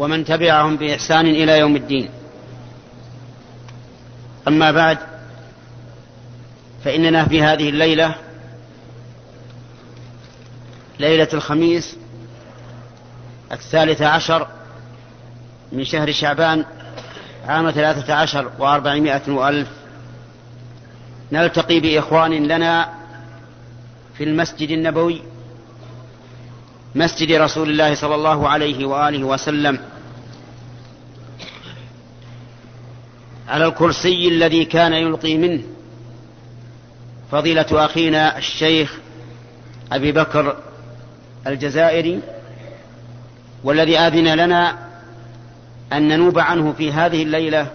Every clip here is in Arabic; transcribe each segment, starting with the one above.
ومن تبعهم بإحسان إلى يوم الدين. أما بعد فإننا في هذه الليلة ليلة الخميس الثالثة عشر من شهر شعبان عام ثلاثة عشر وأربعمائة وألف. نلتقي بإخوان لنا في المسجد النبوي مسجد رسول الله صلى الله عليه وآله وسلم. على الكرسي الذي كان يلقي منه فضيلة أخينا الشيخ أبي بكر الجزائري والذي آذن لنا أن ننوب عنه في هذه الليلة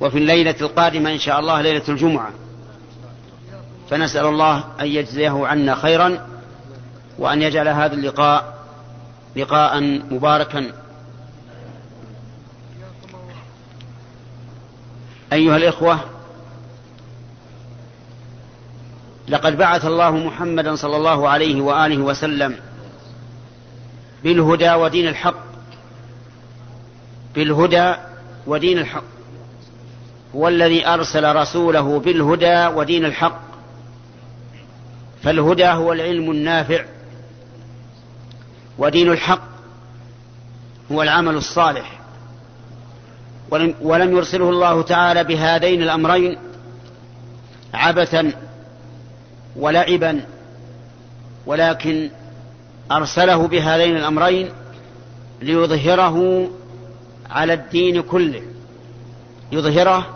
وفي الليلة القادمة إن شاء الله ليلة الجمعة. فنسأل الله أن يجزيه عنا خيرا. وأن يجعل هذا اللقاء لقاء مباركا. أيها الإخوة لقد بعث الله محمدا صلى الله عليه وآله وسلم بالهدى ودين الحق. بالهدى ودين الحق. هو الذي أرسل رسوله بالهدى ودين الحق. فالهدى هو العلم النافع. ودين الحق هو العمل الصالح. ولم, ولم يرسله الله تعالى بهذين الأمرين عبثا ولعبا ولكن أرسله بهذين الأمرين ليظهره على الدين كله. يظهره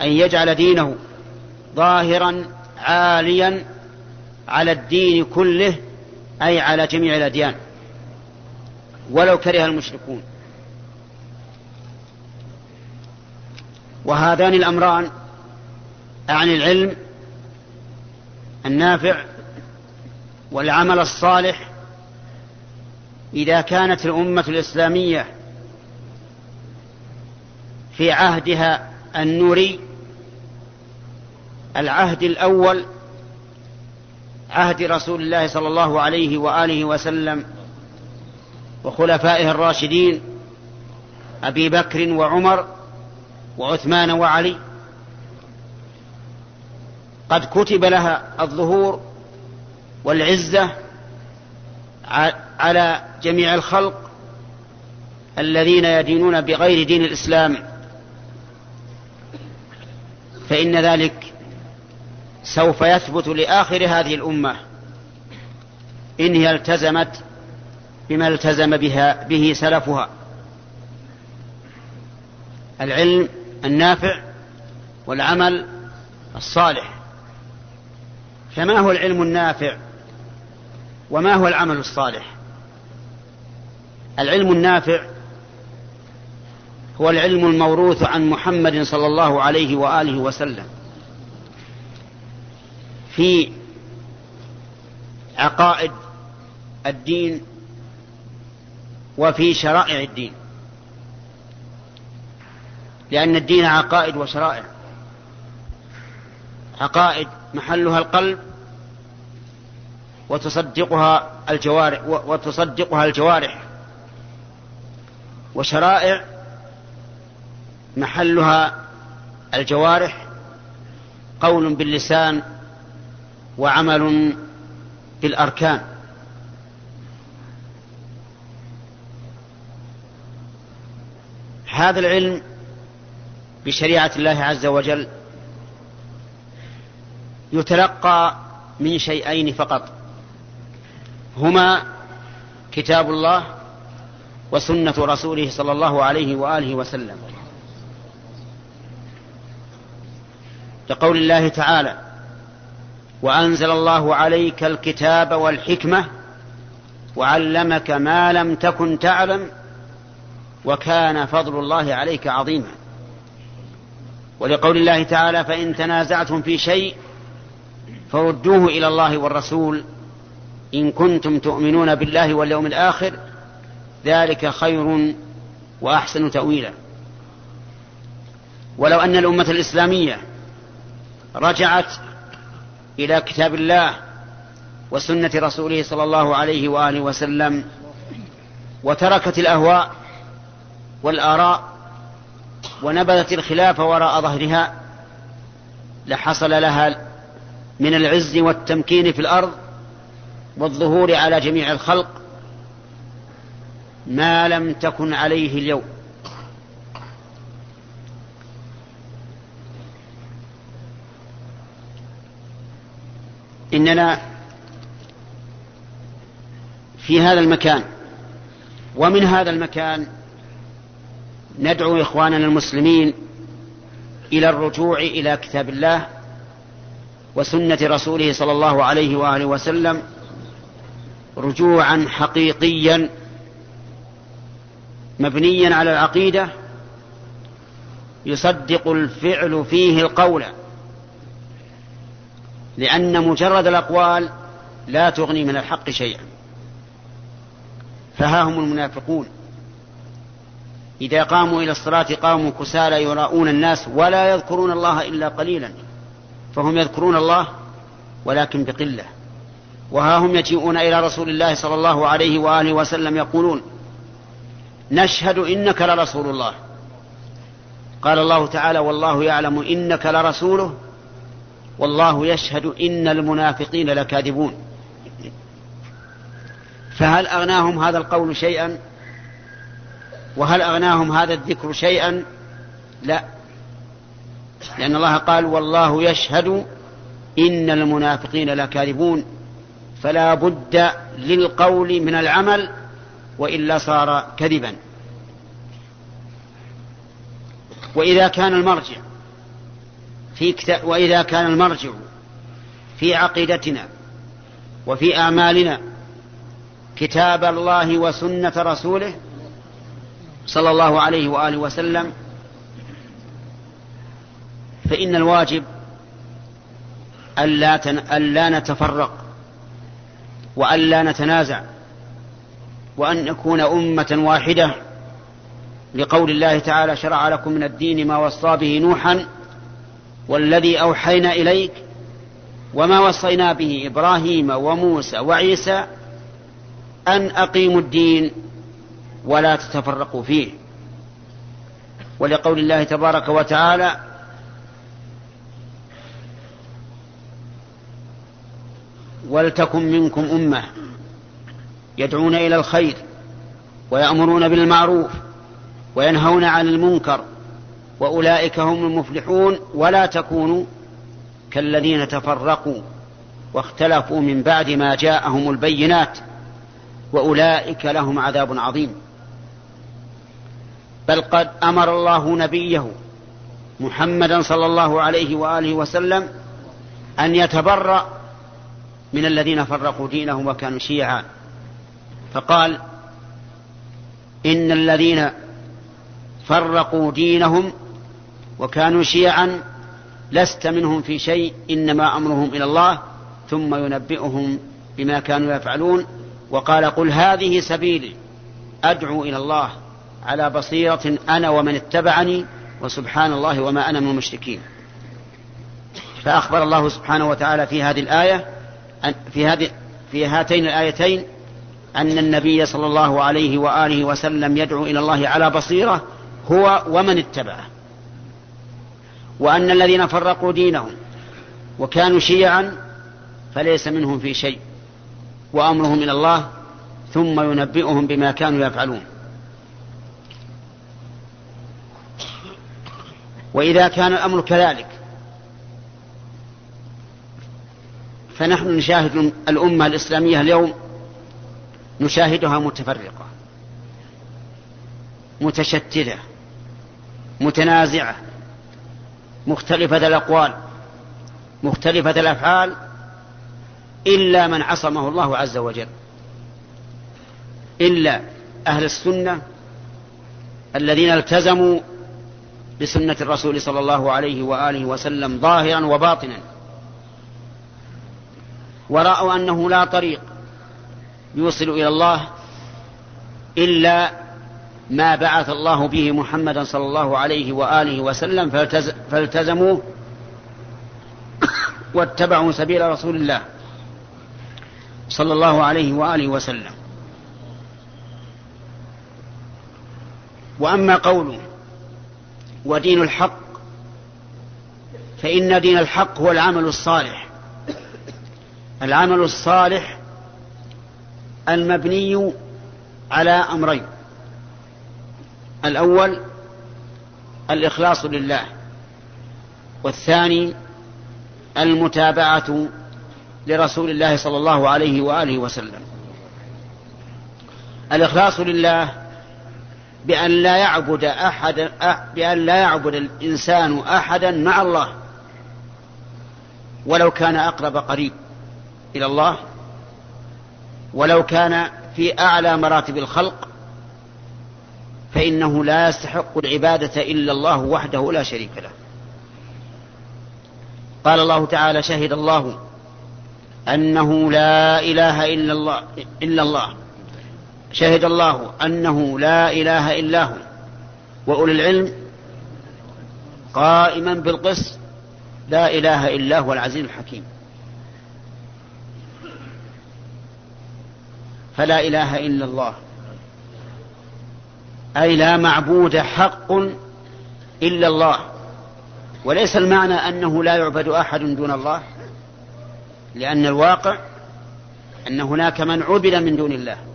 أن يجعل دينه ظاهرا عاليا على الدين كله أي على جميع الأديان. ولو كره المشركون. وهذان الأمران عن العلم النافع والعمل الصالح إذا كانت الأمة الإسلامية في عهدها النوري العهد الأول عهد رسول الله صلى الله عليه وآله وسلم وخلفائه الراشدين أبي بكر وعمر وعثمان وعلي. قد كتب لها الظهور والعزة على جميع الخلق الذين يدينون بغير دين الإسلام. فإن ذلك سوف يثبت لآخر هذه الأمة إن هي التزمت بما التزم بها به سلفها. العلم النافع والعمل الصالح. فما هو العلم النافع وما هو العمل الصالح؟ العلم النافع هو العلم الموروث عن محمد صلى الله عليه وآله وسلم. في عقائد الدين وفي شرائع الدين. لأن الدين عقائد وشرائع. عقائد محلها القلب وتصدقها الجوارح وتصدقها الجوارح. وشرائع محلها الجوارح. قول باللسان وعمل بالأركان. هذا العلم بشريعة الله عز وجل يتلقى من شيئين فقط. هما كتاب الله وسنة رسوله صلى الله عليه وآله وسلم. لقول الله تعالى وأنزل الله عليك الكتاب والحكمة وعلمك ما لم تكن تعلم وكان فضل الله عليك عظيما. ولقول الله تعالى فإن تنازعتم في شيء فردوه إلى الله والرسول إن كنتم تؤمنون بالله واليوم الآخر ذلك خير وأحسن تأويلا. ولو أن الأمة الإسلامية رجعت إلى كتاب الله وسنة رسوله صلى الله عليه وآله وسلم وتركت الأهواء والآراء ونبذت الخلاف وراء ظهرها لحصل لها من العز والتمكين في الأرض والظهور على جميع الخلق ما لم تكن عليه اليوم. إننا في هذا المكان ومن هذا المكان ندعو إخواننا المسلمين إلى الرجوع إلى كتاب الله وسنة رسوله صلى الله عليه وآله وسلم رجوعا حقيقيا مبنيا على العقيدة يصدق الفعل فيه القول لأن مجرد الأقوال لا تغني من الحق شيئا. فها هم المنافقون. إذا قاموا إلى الصلاة قاموا كسالى يراءون الناس ولا يذكرون الله إلا قليلا. فهم يذكرون الله ولكن بقلة. وها هم يجيئون إلى رسول الله صلى الله عليه وآله وسلم يقولون نشهد إنك لرسول الله. قال الله تعالى والله يعلم إنك لرسوله. والله يشهد إن المنافقين لكاذبون. فهل أغناهم هذا القول شيئا؟ وهل أغناهم هذا الذكر شيئا؟ لا. لأن الله قال والله يشهد إن المنافقين لكاذبون فلا بد للقول من العمل وإلا صار كذبا. وإذا كان المرجع في وإذا كان المرجع في عقيدتنا وفي أعمالنا كتاب الله وسنة رسوله صلى الله عليه وآله وسلم فإن الواجب ألا, تن... ألا نتفرق وألا نتنازع وأن نكون أمة واحدة. لقول الله تعالى شرع لكم من الدين ما وصى به نوحا والذي أوحينا إليك وما وصينا به إبراهيم وموسى وعيسى أن أقيموا الدين ولا تتفرقوا فيه. ولقول الله تبارك وتعالى ولتكن منكم أمة يدعون إلى الخير ويأمرون بالمعروف وينهون عن المنكر وأولئك هم المفلحون ولا تكونوا كالذين تفرقوا واختلفوا من بعد ما جاءهم البينات وأولئك لهم عذاب عظيم. بل قد أمر الله نبيه محمدا صلى الله عليه وآله وسلم أن يتبرأ من الذين فرقوا دينهم وكانوا شيعا. فقال إن الذين فرقوا دينهم وكانوا شيعا لست منهم في شيء إنما أمرهم إلى الله ثم ينبئهم بما كانوا يفعلون. وقال قل هذه سبيلي أدعو إلى الله. على بصيرة أنا ومن اتبعني وسبحان الله وما أنا من المشركين. فأخبر الله سبحانه وتعالى في هذه الآية في هذه في هاتين الآيتين أن النبي صلى الله عليه وآله وسلم يدعو إلى الله على بصيرة هو ومن اتبعه. وأن الذين فرقوا دينهم وكانوا شيعا فليس منهم في شيء وأمرهم إلى الله ثم ينبئهم بما كانوا يفعلون. وإذا كان الأمر كذلك. فنحن نشاهد الأمة الإسلامية اليوم نشاهدها متفرقة متشتتة متنازعة مختلفة الأقوال مختلفة الأفعال إلا من عصمه الله عز وجل. إلا أهل السنة الذين التزموا بسنة الرسول صلى الله عليه وآله وسلم ظاهرا وباطنا. ورأوا أنه لا طريق يوصل إلى الله إلا ما بعث الله به محمدا صلى الله عليه وآله وسلم فالتزموه واتبعوا سبيل رسول الله صلى الله عليه وآله وسلم. وأما قوله ودين الحق فإن دين الحق هو العمل الصالح. العمل الصالح المبني على أمرين. الأول الإخلاص لله والثاني المتابعة لرسول الله صلى الله عليه وآله وسلم. الإخلاص لله بأن لا يعبد أحد بأن لا يعبد الإنسان أحدا مع الله. ولو كان أقرب قريب إلى الله. ولو كان في أعلى مراتب الخلق. فإنه لا يستحق العبادة إلا الله وحده لا شريك له. قال الله تعالى شهد الله أنه لا إله إلا الله إلا الله. شهد الله أنه لا إله إلا هو. وأولي العلم قائما بالقسط لا إله إلا هو العزيز الحكيم. فلا إله إلا الله. أي لا معبود حق إلا الله. وليس المعنى أنه لا يعبد أحد دون الله لأن الواقع أن هناك من عبد من دون الله.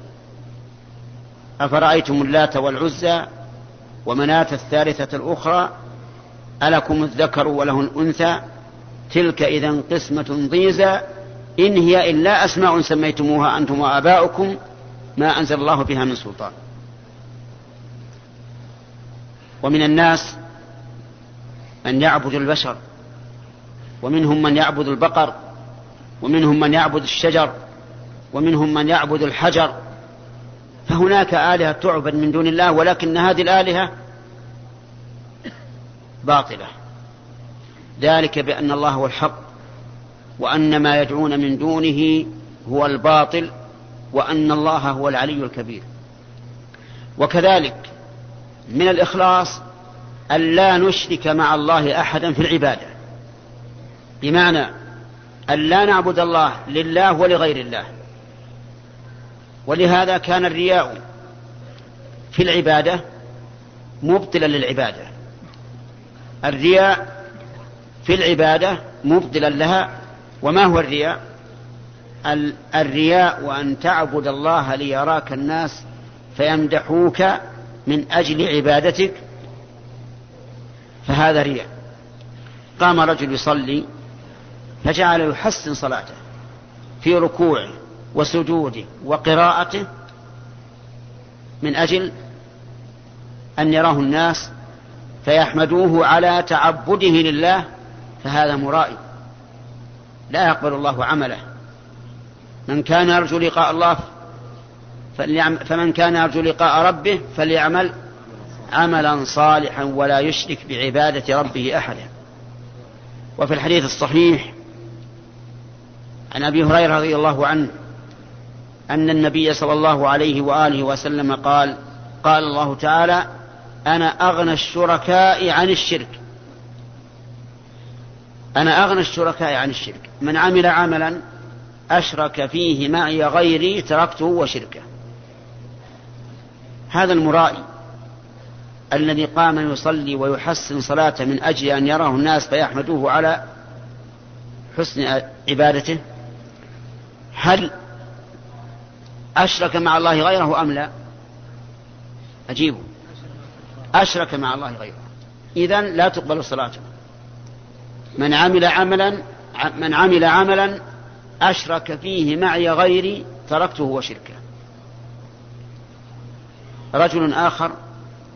أفرأيتم اللات والعزى ومناة الثالثة الأخرى ألكم الذكر وله الأنثى تلك إذا قسمة ضيزى إن هي إلا أسماء سميتموها أنتم وآباؤكم ما أنزل الله بها من سلطان. ومن الناس من يعبد البشر ومنهم من يعبد البقر ومنهم من يعبد الشجر ومنهم من يعبد الحجر فهناك آلهة تعبد من دون الله ولكن هذه الآلهة باطلة. ذلك بأن الله هو الحق وأن ما يدعون من دونه هو الباطل وأن الله هو العلي الكبير. وكذلك من الإخلاص أن لا نشرك مع الله أحدا في العبادة. بمعنى أن لا نعبد الله لله ولغير الله. ولهذا كان الرياء في العبادة مبطلا للعبادة. الرياء في العبادة مبطلا لها وما هو الرياء؟ الرياء وأن تعبد الله ليراك الناس فيمدحوك من أجل عبادتك فهذا رياء. قام رجل يصلي فجعل يحسن صلاته في ركوعه. وسجوده وقراءته من أجل أن يراه الناس فيحمدوه على تعبده لله فهذا مرائي. لا يقبل الله عمله. من كان يرجو لقاء الله فمن كان يرجو لقاء ربه فليعمل عملا صالحا ولا يشرك بعبادة ربه أحدا. وفي الحديث الصحيح عن أبي هريرة رضي الله عنه أن النبي صلى الله عليه وآله وسلم قال قال الله تعالى أنا أغنى الشركاء عن الشرك. أنا أغنى الشركاء عن الشرك. من عمل عملا أشرك فيه معي غيري تركته وشركه. هذا المرائي الذي قام يصلي ويحسن صلاته من أجل أن يراه الناس فيحمدوه على حسن عبادته هل أشرك مع الله غيره أم لا؟ أجيبه. أشرك مع الله غيره. إذا لا تقبل صلاته من عمل عملا من عمل عملا أشرك فيه معي غيري تركته وشركه. رجل آخر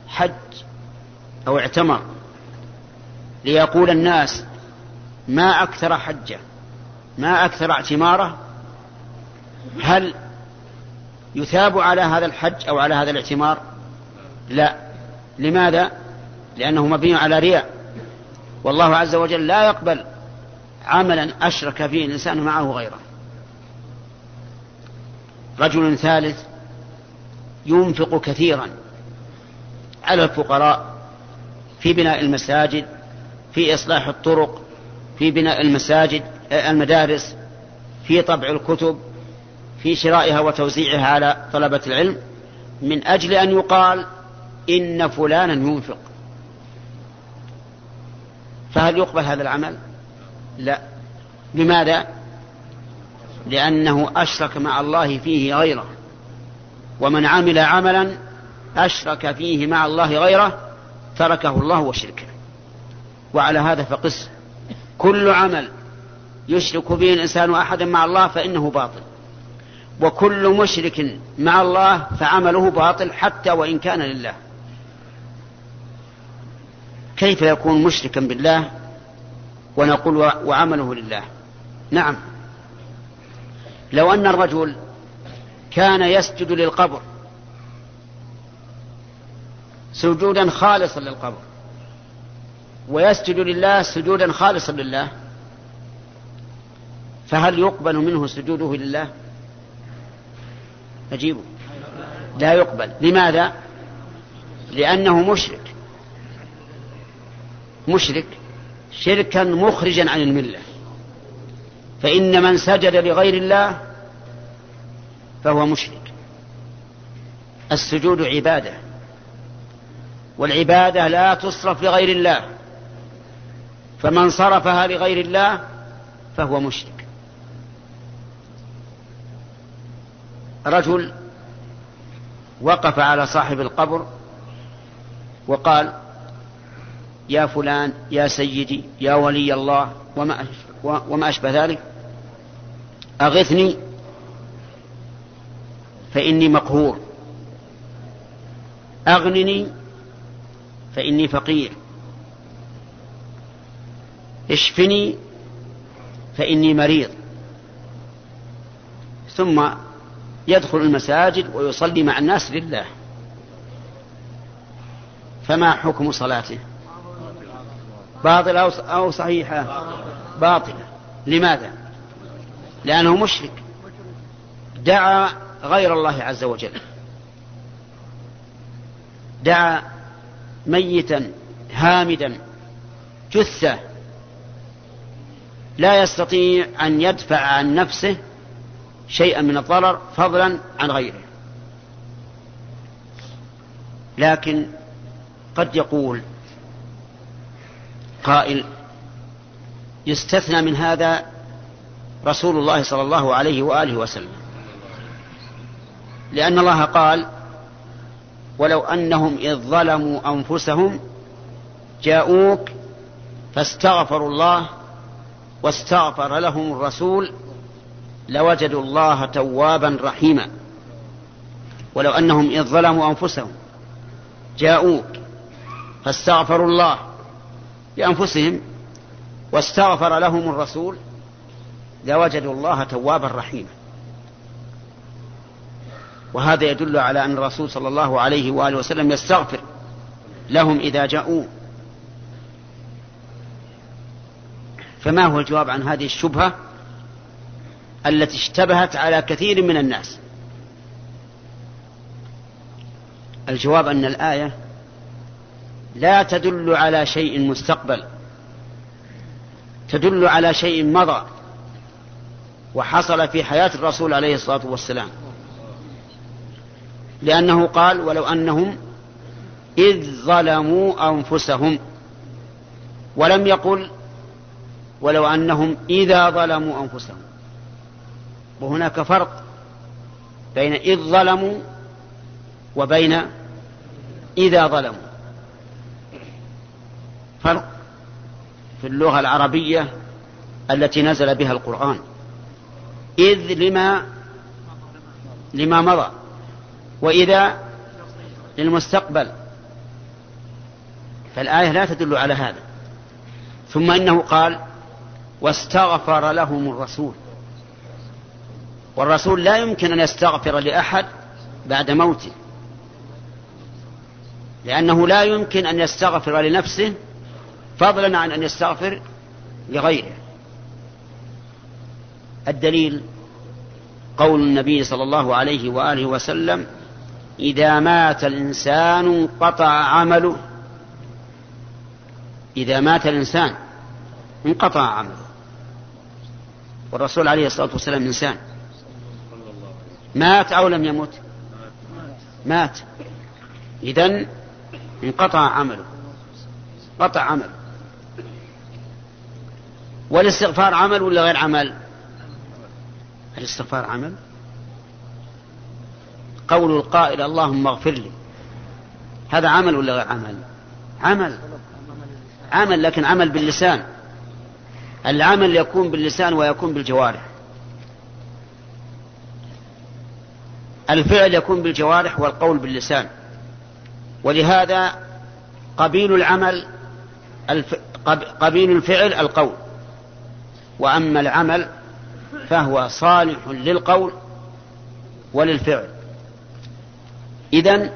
حج أو اعتمر ليقول الناس ما أكثر حجة ما أكثر اعتماره؟ هل يثاب على هذا الحج أو على هذا الاعتمار؟ لا. لماذا؟ لأنه مبني على رياء. والله عز وجل لا يقبل عملا أشرك فيه الإنسان معه غيره. رجل ثالث ينفق كثيرا على الفقراء في بناء المساجد في إصلاح الطرق في بناء المساجد المدارس في طبع الكتب في شرائها وتوزيعها على طلبة العلم من أجل أن يقال إن فلانا ينفق. فهل يقبل هذا العمل؟ لا. لماذا؟ لأنه أشرك مع الله فيه غيره. ومن عمل عملا أشرك فيه مع الله غيره تركه الله وشركه. وعلى هذا فقس. كل عمل يشرك به الإنسان أحدا مع الله فإنه باطل. وكل مشرك مع الله فعمله باطل حتى وإن كان لله. كيف يكون مشركا بالله ونقول وعمله لله؟ نعم. لو أن الرجل كان يسجد للقبر سجودا خالصا للقبر ويسجد لله سجودا خالصا لله فهل يقبل منه سجوده لله؟ أجيبه. لا يقبل. لماذا؟ لأنه مشرك. مشرك شركا مخرجا عن الملة. فإن من سجد لغير الله فهو مشرك. السجود عبادة. والعبادة لا تصرف لغير الله. فمن صرفها لغير الله فهو مشرك. رجل وقف على صاحب القبر وقال يا فلان يا سيدي يا ولي الله وما وما أشبه ذلك؟ أغثني فإني مقهور. أغنني فإني فقير. اشفني فإني مريض. ثم يدخل المساجد ويصلي مع الناس لله. فما حكم صلاته؟ باطلة أو صحيحة؟ باطلة لماذا؟ لأنه مشرك. دعا غير الله عز وجل. دعا ميتا هامدا جثة. لا يستطيع أن يدفع عن نفسه شيئا من الضرر فضلا عن غيره. لكن قد يقول قائل يستثنى من هذا رسول الله صلى الله عليه وآله وسلم. لأن الله قال ولو أنهم إذ ظلموا أنفسهم جاءوك فاستغفروا الله واستغفر لهم الرسول لوجدوا الله توابا رحيما. ولو أنهم إذ ظلموا أنفسهم جاءوك فاستغفروا الله لأنفسهم واستغفر لهم الرسول لوجدوا الله توابا رحيما. وهذا يدل على أن الرسول صلى الله عليه وآله وسلم يستغفر لهم إذا جاءوا فما هو الجواب عن هذه الشبهة؟ التي اشتبهت على كثير من الناس. الجواب أن الآية لا تدل على شيء مستقبل تدل على شيء مضى وحصل في حياة الرسول عليه الصلاة والسلام. لأنه قال ولو أنهم إذ ظلموا أنفسهم ولم يقل ولو أنهم إذا ظلموا أنفسهم وهناك فرق بين إذ ظلموا وبين إذا ظلموا. فرق في اللغة العربية التي نزل بها القرآن. إذ لما لما مضى وإذا للمستقبل. فالآية لا تدل على هذا. ثم إنه قال واستغفر لهم الرسول. والرسول لا يمكن أن يستغفر لأحد بعد موته. لأنه لا يمكن أن يستغفر لنفسه فضلا عن أن يستغفر لغيره. الدليل قول النبي صلى الله عليه وآله وسلم إذا مات الإنسان انقطع عمله. إذا مات الإنسان انقطع عمله. والرسول عليه الصلاة والسلام إنسان. مات أو لم يمت؟ مات. اذا انقطع عمله. قطع عمله. والاستغفار عمل ولا غير عمل؟ الاستغفار عمل. قول القائل اللهم اغفر لي. هذا عمل ولا غير عمل؟ عمل. عمل لكن عمل باللسان. العمل يكون باللسان ويكون بالجوارح. الفعل يكون بالجوارح والقول باللسان. ولهذا قبيل العمل الف... قبيل الفعل القول. وأما العمل فهو صالح للقول وللفعل. إذن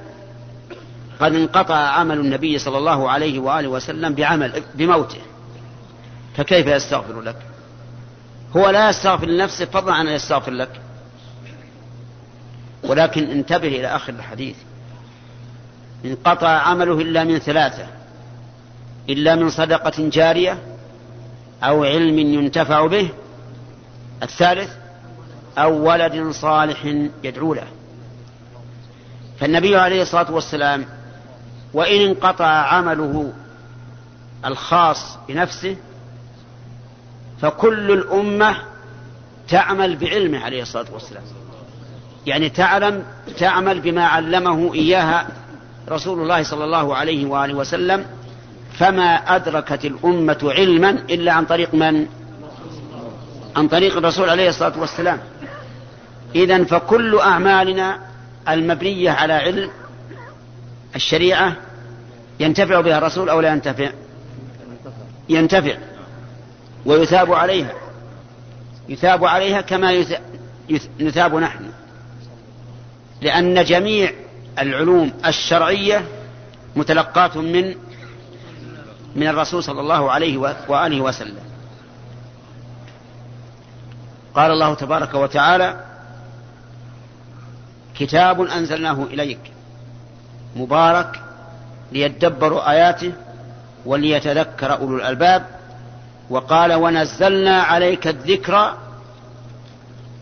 قد انقطع عمل النبي صلى الله عليه وآله وسلم بعمل بموته. فكيف يستغفر لك؟ هو لا يستغفر لنفسه فضلا عن أن يستغفر لك. ولكن انتبه إلى آخر الحديث. انقطع عمله إلا من ثلاثة. إلا من صدقة جارية أو علم ينتفع به. الثالث أو ولد صالح يدعو له. فالنبي عليه الصلاة والسلام وإن انقطع عمله الخاص بنفسه فكل الأمة تعمل بعلمه عليه الصلاة والسلام. يعني تعلم تعمل بما علمه إياها رسول الله صلى الله عليه وآله وسلم فما أدركت الأمة علما إلا عن طريق من؟ عن طريق الرسول عليه الصلاة والسلام. اذا فكل أعمالنا المبنية على علم الشريعة ينتفع بها الرسول أو لا ينتفع؟ ينتفع. ويثاب عليها. يثاب عليها كما يثاب نحن. لأن جميع العلوم الشرعية متلقاة من من الرسول صلى الله عليه وآله وسلم. قال الله تبارك وتعالى كتاب أنزلناه إليك مبارك ليدبروا آياته وليتذكر أولو الألباب وقال ونزلنا عليك الذكر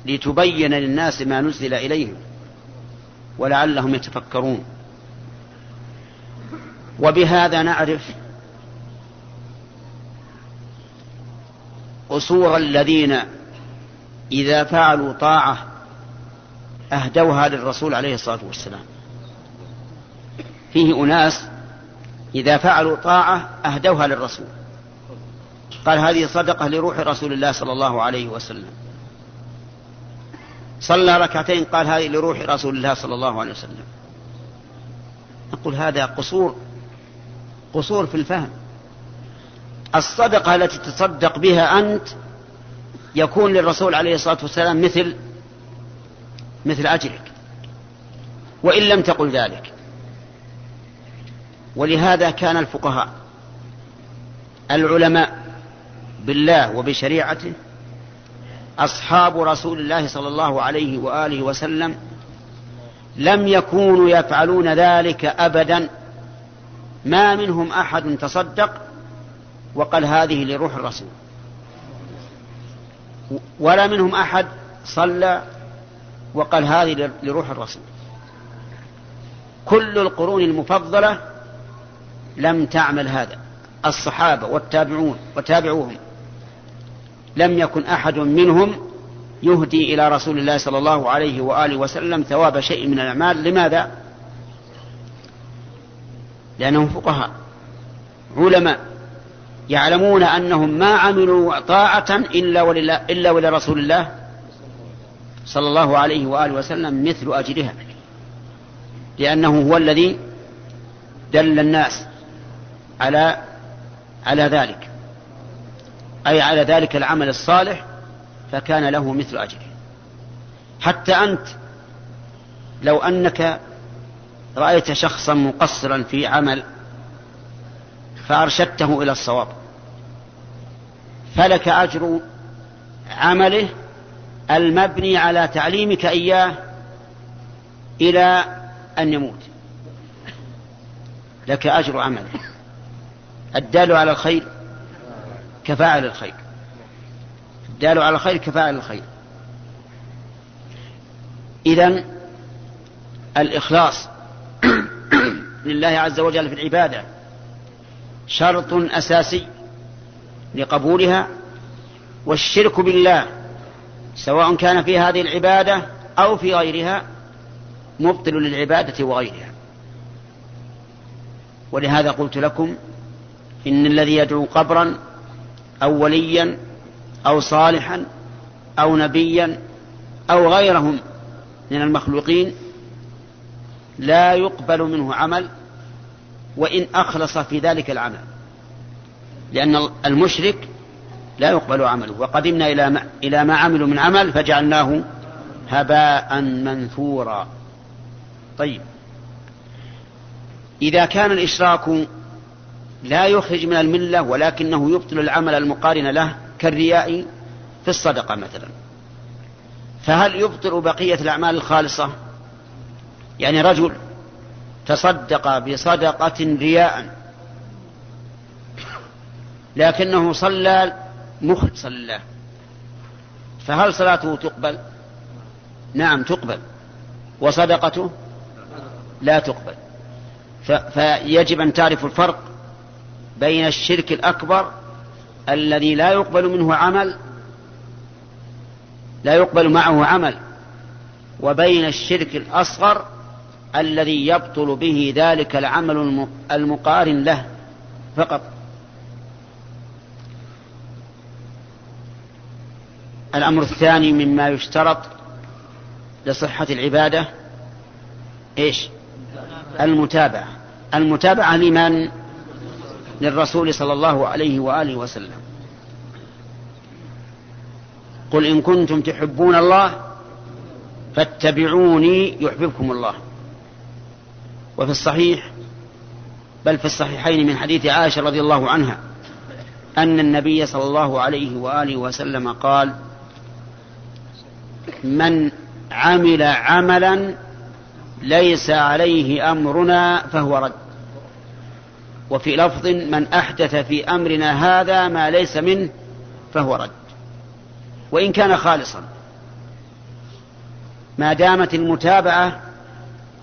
لتبين للناس ما نزل إليهم. ولعلهم يتفكرون. وبهذا نعرف قصور الذين إذا فعلوا طاعة أهدوها للرسول عليه الصلاة والسلام. فيه أناس إذا فعلوا طاعة أهدوها للرسول. قال هذه صدقة لروح رسول الله صلى الله عليه وسلم. صلى ركعتين قال هذه لروح رسول الله صلى الله عليه وسلم. نقول هذا قصور قصور في الفهم. الصدقة التي تصدق بها أنت يكون للرسول عليه الصلاة والسلام مثل مثل أجرك. وإن لم تقل ذلك. ولهذا كان الفقهاء العلماء بالله وبشريعته أصحاب رسول الله صلى الله عليه وآله وسلم لم يكونوا يفعلون ذلك أبدا. ما منهم أحد تصدق وقال هذه لروح الرسول. ولا منهم أحد صلى وقال هذه لروح الرسول. كل القرون المفضلة لم تعمل هذا. الصحابة والتابعون وتابعوهم. لم يكن أحد منهم يهدي إلى رسول الله صلى الله عليه وآله وسلم ثواب شيء من الأعمال لماذا؟ لأنهم فقهاء علماء يعلمون أنهم ما عملوا طاعة إلا ولله إلا ولرسول الله صلى الله عليه وآله وسلم مثل أجرها لأنه هو الذي دل الناس على على ذلك أي على ذلك العمل الصالح فكان له مثل أجره. حتى أنت لو أنك رأيت شخصا مقصرا في عمل فأرشدته إلى الصواب. فلك أجر عمله المبني على تعليمك إياه إلى أن يموت. لك أجر عمله. الدال على الخير كفاعل الخير. الدال على الخير كفاعل الخير. إذا الإخلاص لله عز وجل في العبادة شرط أساسي لقبولها والشرك بالله سواء كان في هذه العبادة أو في غيرها مبطل للعبادة وغيرها. ولهذا قلت لكم إن الذي يدعو قبرا أو وليا أو صالحا أو نبيا أو غيرهم من المخلوقين لا يقبل منه عمل وإن أخلص في ذلك العمل. لأن المشرك لا يقبل عمله. وقدمنا إلى ما, إلى ما عملوا من عمل فجعلناه هباء منثورا. طيب. إذا كان الإشراك لا يخرج من الملة ولكنه يبطل العمل المقارن له كالرياء في الصدقة مثلا. فهل يبطل بقية الأعمال الخالصة؟ يعني رجل تصدق بصدقة رياء لكنه صلى مخلصا لله فهل صلاته تقبل؟ نعم تقبل. وصدقته؟ لا تقبل. فيجب أن تعرف الفرق بين الشرك الأكبر الذي لا يقبل منه عمل لا يقبل معه عمل وبين الشرك الأصغر الذي يبطل به ذلك العمل المقارن له فقط الأمر الثاني مما يشترط لصحة العبادة إيش؟ المتابعة المتابعة لمن؟ للرسول صلى الله عليه وآله وسلم. قل إن كنتم تحبون الله فاتبعوني يحببكم الله. وفي الصحيح بل في الصحيحين من حديث عائشة رضي الله عنها أن النبي صلى الله عليه وآله وسلم قال من عمل عملا ليس عليه أمرنا فهو رد. وفي لفظ من أحدث في أمرنا هذا ما ليس منه فهو رد. وإن كان خالصا. ما دامت المتابعة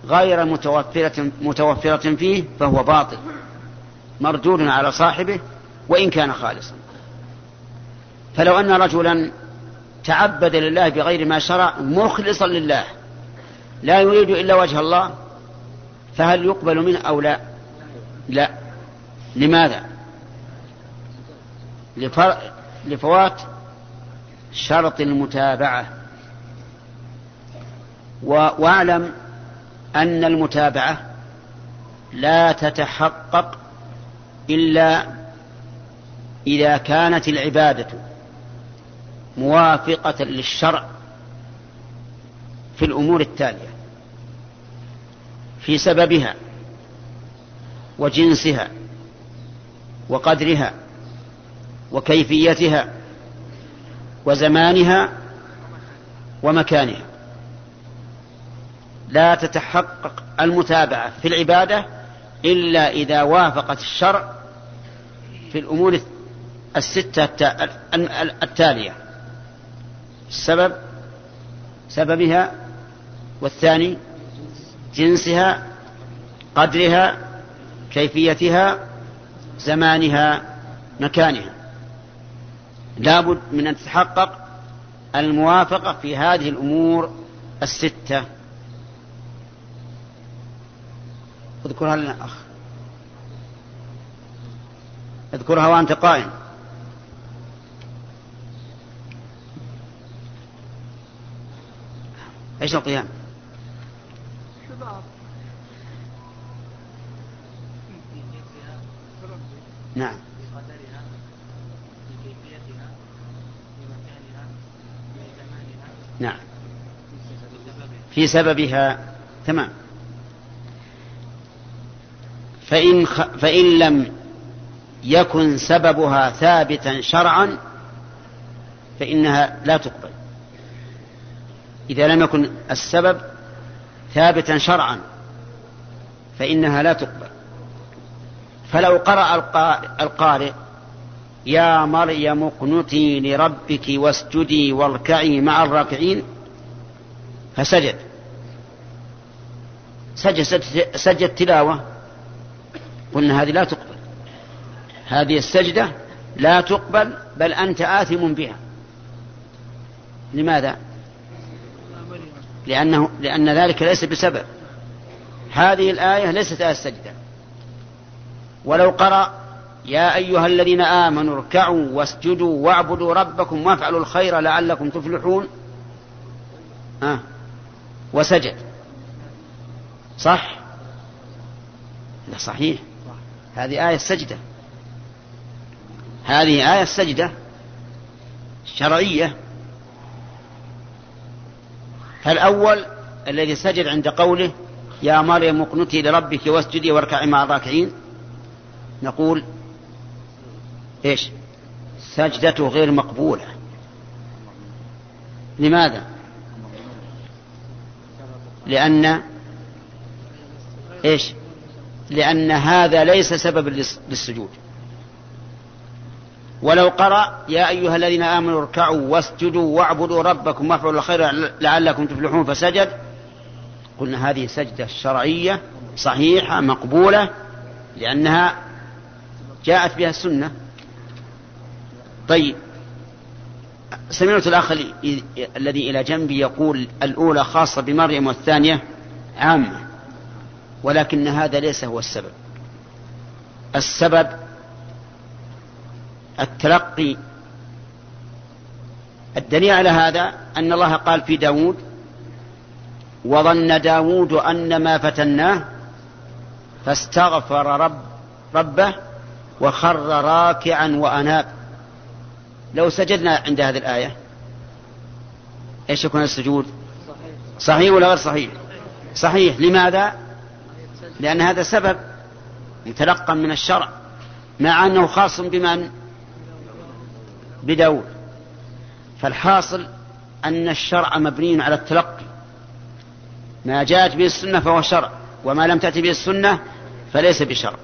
غير متوفره متوفرة فيه فهو باطل. مردود على صاحبه وإن كان خالصا. فلو أن رجلا تعبد لله بغير ما شرع مخلصا لله لا يريد إلا وجه الله فهل يقبل منه أو لا؟ لا. لماذا؟ لفوات شرط المتابعة. واعلم أن المتابعة لا تتحقق إلا إذا كانت العبادة موافقة للشرع في الأمور التالية في سببها وجنسها وقدرها وكيفيتها وزمانها ومكانها. لا تتحقق المتابعة في العبادة إلا إذا وافقت الشرع في الأمور الستة التالية. السبب سببها والثاني جنسها قدرها كيفيتها زمانها مكانها. لابد من أن تتحقق الموافقة في هذه الأمور الستة. اذكرها لنا أخ. اذكرها وأنت قائم. إيش القيام؟ نعم. نعم. في سببها تمام. فإن, خ... فإن لم يكن سببها ثابتا شرعا فإنها لا تقبل. إذا لم يكن السبب ثابتا شرعا فإنها لا تقبل. فلو قرأ القارئ يا مريم اقنتي لربك واسجدي واركعي مع الراكعين فسجد. سجد, سجد, سجد تلاوة. قلنا هذه لا تقبل. هذه السجدة لا تقبل بل أنت آثم بها. لماذا؟ لأنه لأن ذلك ليس بسبب. هذه الآية ليست آية السجدة. ولو قرأ يا أيها الذين آمنوا اركعوا واسجدوا واعبدوا ربكم وافعلوا الخير لعلكم تفلحون. آه وسجد. صح؟ لا صحيح. هذه آية السجدة. هذه آية السجدة شرعية. فالأول الذي سجد عند قوله يا مريم اقنتي لربك واسجدي واركعي مع الراكعين. نقول إيش؟ سجدته غير مقبولة. لماذا؟ لأن إيش؟ لأن هذا ليس سببا للسجود. ولو قرأ يا أيها الذين آمنوا اركعوا واسجدوا واعبدوا ربكم وافعلوا الخير لعلكم تفلحون. فسجد. قلنا هذه سجدة شرعية صحيحة مقبولة لأنها جاءت بها السنة. طيب. سمعت الأخ الذي إلى جنبي يقول الأولى خاصة بمريم والثانية عامة ولكن هذا ليس هو السبب. السبب التلقي. الدليل على هذا أن الله قال في داود وظن داود أن ما فتناه فاستغفر رب ربه وخر راكعا وأناب. لو سجدنا عند هذه الآية إيش يكون السجود؟ صحيح ولا غير صحيح؟ صحيح. لماذا؟ لأن هذا سبب متلقى من الشرع مع أنه خاص بمن؟ بداود. فالحاصل أن الشرع مبني على التلقي. ما جاءت به السنة فهو شرع وما لم تأتي به السنة فليس بشرع.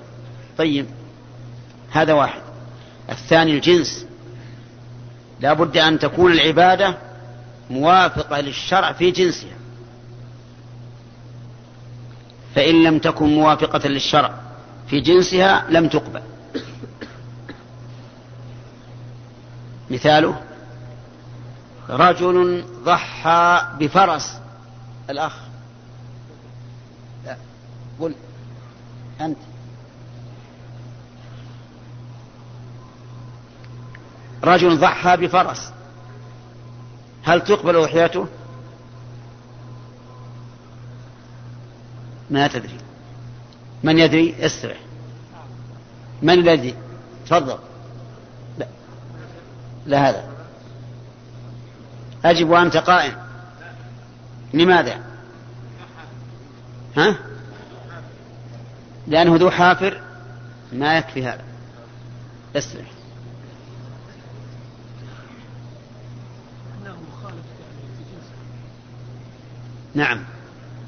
طيب. هذا واحد. الثاني الجنس. لا بد أن تكون العبادة موافقة للشرع في جنسها. فإن لم تكن موافقة للشرع في جنسها لم تقبل. مثاله رجل ضحى بفرس الأخ. لا قل أنت. رجل ضحى بفرس. هل تقبل أضحيته؟ ما تدري. من يدري؟ استرح. من الذي؟ تفضل. لا. لا هذا. أجب وأنت قائم. لماذا؟ ها؟ لأنه ذو حافر. ما يكفي هذا. استرح. نعم.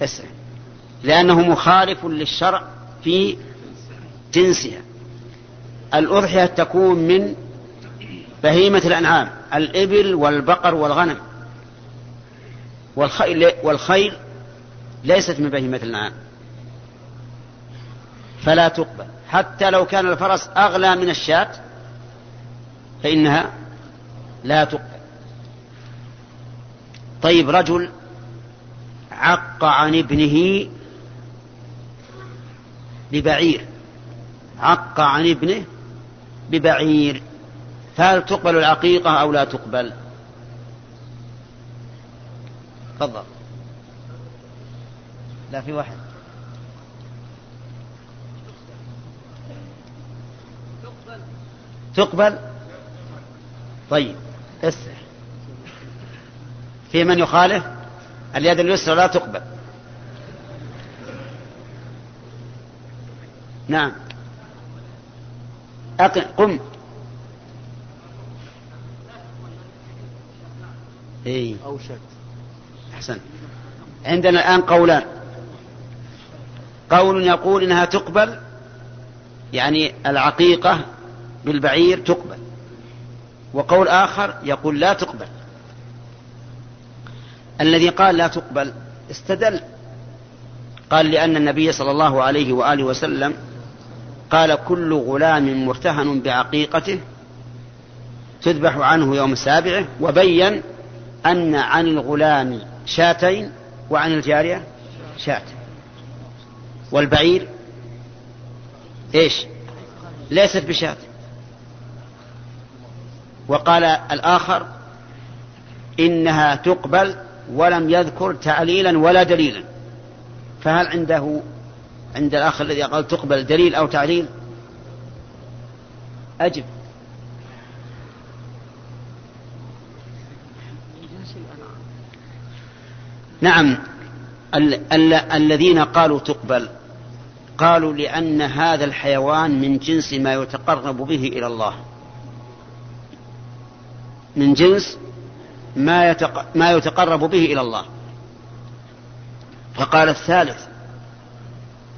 استرح لأنه مخالف للشرع في جنسها. الأضحية تكون من بهيمة الأنعام الإبل والبقر والغنم. والخيل, والخيل ليست من بهيمة الأنعام. فلا تقبل. حتى لو كان الفرس أغلى من الشاة فإنها لا تقبل. طيب رجل عق عن ابنه ببعير. عق عن ابنه ببعير. فهل تقبل العقيقة أو لا تقبل؟ تفضل. لا في واحد. تقبل؟ طيب اسرح في من يخالف؟ اليد اليسرى لا تقبل. نعم. أقل قم. إيه. أوشك أحسن. عندنا الآن قولان. قول يقول إنها تقبل يعني العقيقة بالبعير تقبل. وقول آخر يقول لا تقبل. الذي قال لا تقبل استدل. قال لأن النبي صلى الله عليه وآله وسلم قال كل غلام مرتهن بعقيقته تذبح عنه يوم السابع وبين أن عن الغلام شاتين وعن الجارية شات. والبعير إيش؟ ليست بشات. وقال الآخر إنها تقبل ولم يذكر تعليلا ولا دليلا. فهل عنده عند الأخ الذي قال تقبل دليل أو تعليل؟ أجب. نعم. ال- ال- الذين قالوا تقبل قالوا لأن هذا الحيوان من جنس ما يتقرب به إلى الله. من جنس ما, يتق... ما يتقرب به إلى الله. فقال الثالث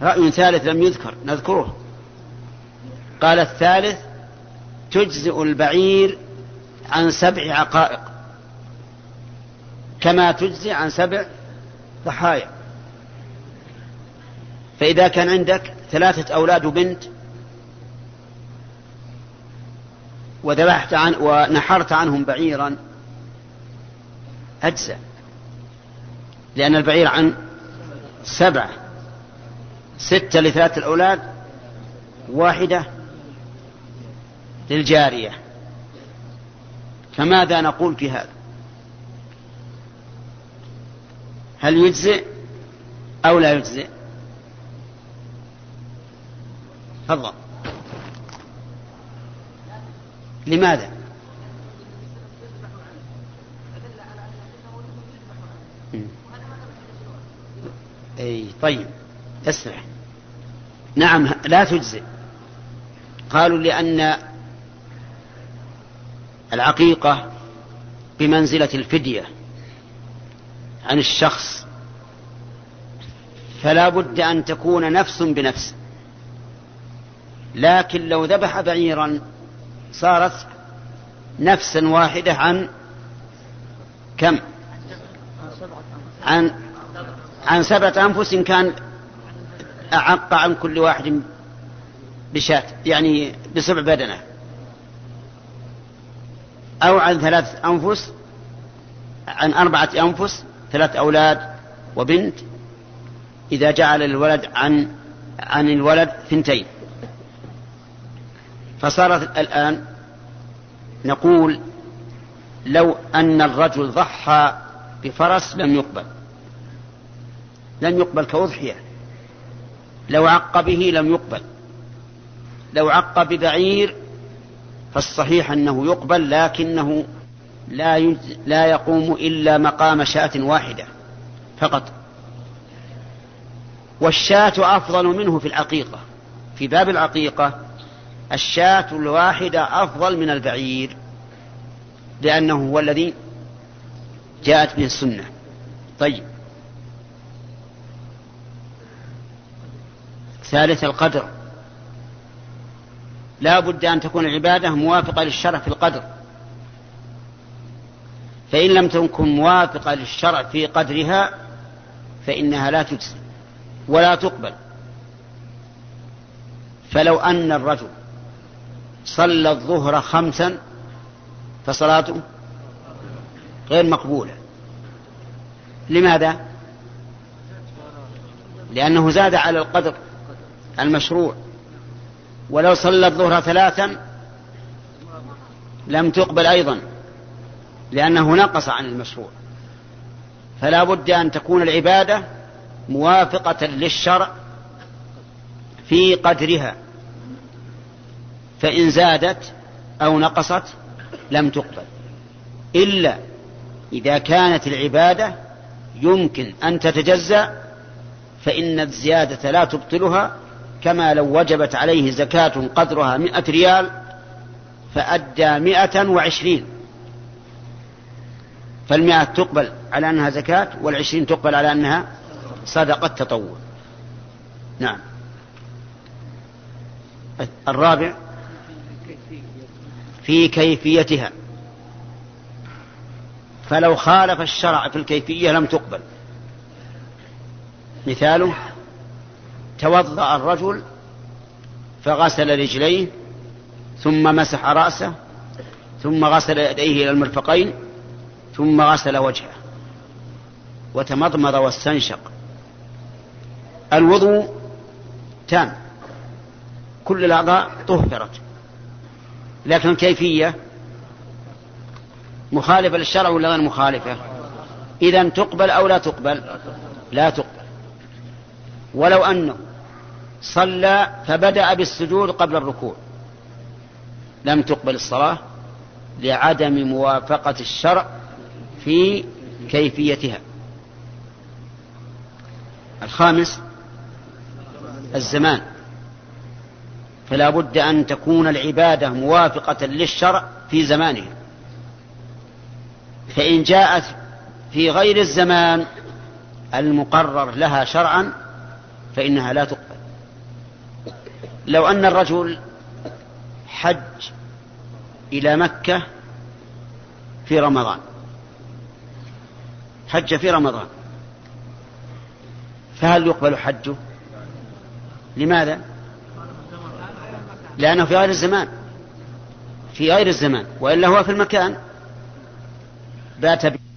رأي ثالث لم يذكر نذكره. قال الثالث تجزئ البعير عن سبع عقائق. كما تجزي عن سبع ضحايا. فإذا كان عندك ثلاثة أولاد وبنت وذبحت عن ونحرت عنهم بعيرا أجزى لأن البعير عن سبعة. ستة لثلاثة الأولاد واحدة للجارية. فماذا نقول في هذا؟ هل يجزئ أو لا يجزئ؟ تفضل. لماذا؟ أي طيب اسمع. نعم لا تجزئ. قالوا لأن العقيقة بمنزلة الفدية عن الشخص فلا بد أن تكون نفس بنفس. لكن لو ذبح بعيرا صارت نفسا واحدة عن كم؟ عن عن سبعة أنفس إن كان أعق عن كل واحد بشاة يعني بسبع بدنة. أو عن ثلاث أنفس عن أربعة أنفس ثلاث أولاد وبنت إذا جعل الولد عن عن الولد ثنتين. فصارت الآن نقول لو أن الرجل ضحى بفرس لم يقبل. لم يقبل كأضحية لو عق به لم يقبل. لو عق ببعير فالصحيح أنه يقبل لكنه لا لا يقوم إلا مقام شاة واحدة فقط. والشاة أفضل منه في العقيقة. في باب العقيقة الشاة الواحدة أفضل من البعير لأنه هو الذي جاءت به السنة. طيب. ثالث القدر. لا بد أن تكون العبادة موافقة للشرع في القدر. فإن لم تكن موافقة للشرع في قدرها فإنها لا تجزي ولا تقبل. فلو أن الرجل صلى الظهر خمسا فصلاته غير مقبولة. لماذا؟ لأنه زاد على القدر المشروع. ولو صلى الظهر ثلاثا لم تقبل أيضا لأنه نقص عن المشروع. فلا بد أن تكون العبادة موافقة للشرع في قدرها. فإن زادت أو نقصت لم تقبل. إلا إذا كانت العبادة يمكن أن تتجزأ فإن الزيادة لا تبطلها. كما لو وجبت عليه زكاة قدرها مئة ريال فأدى مئة وعشرين. فالمئة تقبل على أنها زكاة والعشرين تقبل على أنها صدقة تطوع. نعم. الرابع في كيفيتها. فلو خالف الشرع في الكيفية لم تقبل. مثاله توضأ الرجل فغسل رجليه ثم مسح رأسه ثم غسل يديه إلى المرفقين ثم غسل وجهه وتمضمض واستنشق. الوضوء تام. كل الأعضاء طهرت. لكن الكيفية مخالفة للشرع ولا غير مخالفة؟ إذا تقبل أو لا تقبل؟ لا تقبل. ولو أنه صلى فبدأ بالسجود قبل الركوع. لم تقبل الصلاة لعدم موافقة الشرع في كيفيتها. الخامس الزمان. فلا بد أن تكون العبادة موافقة للشرع في زمانها. فإن جاءت في غير الزمان المقرر لها شرعا فإنها لا تقبل. لو أن الرجل حج إلى مكة في رمضان حج في رمضان فهل يقبل حجه؟ لماذا؟ لأنه في غير الزمان في غير الزمان وإلا هو في المكان. that have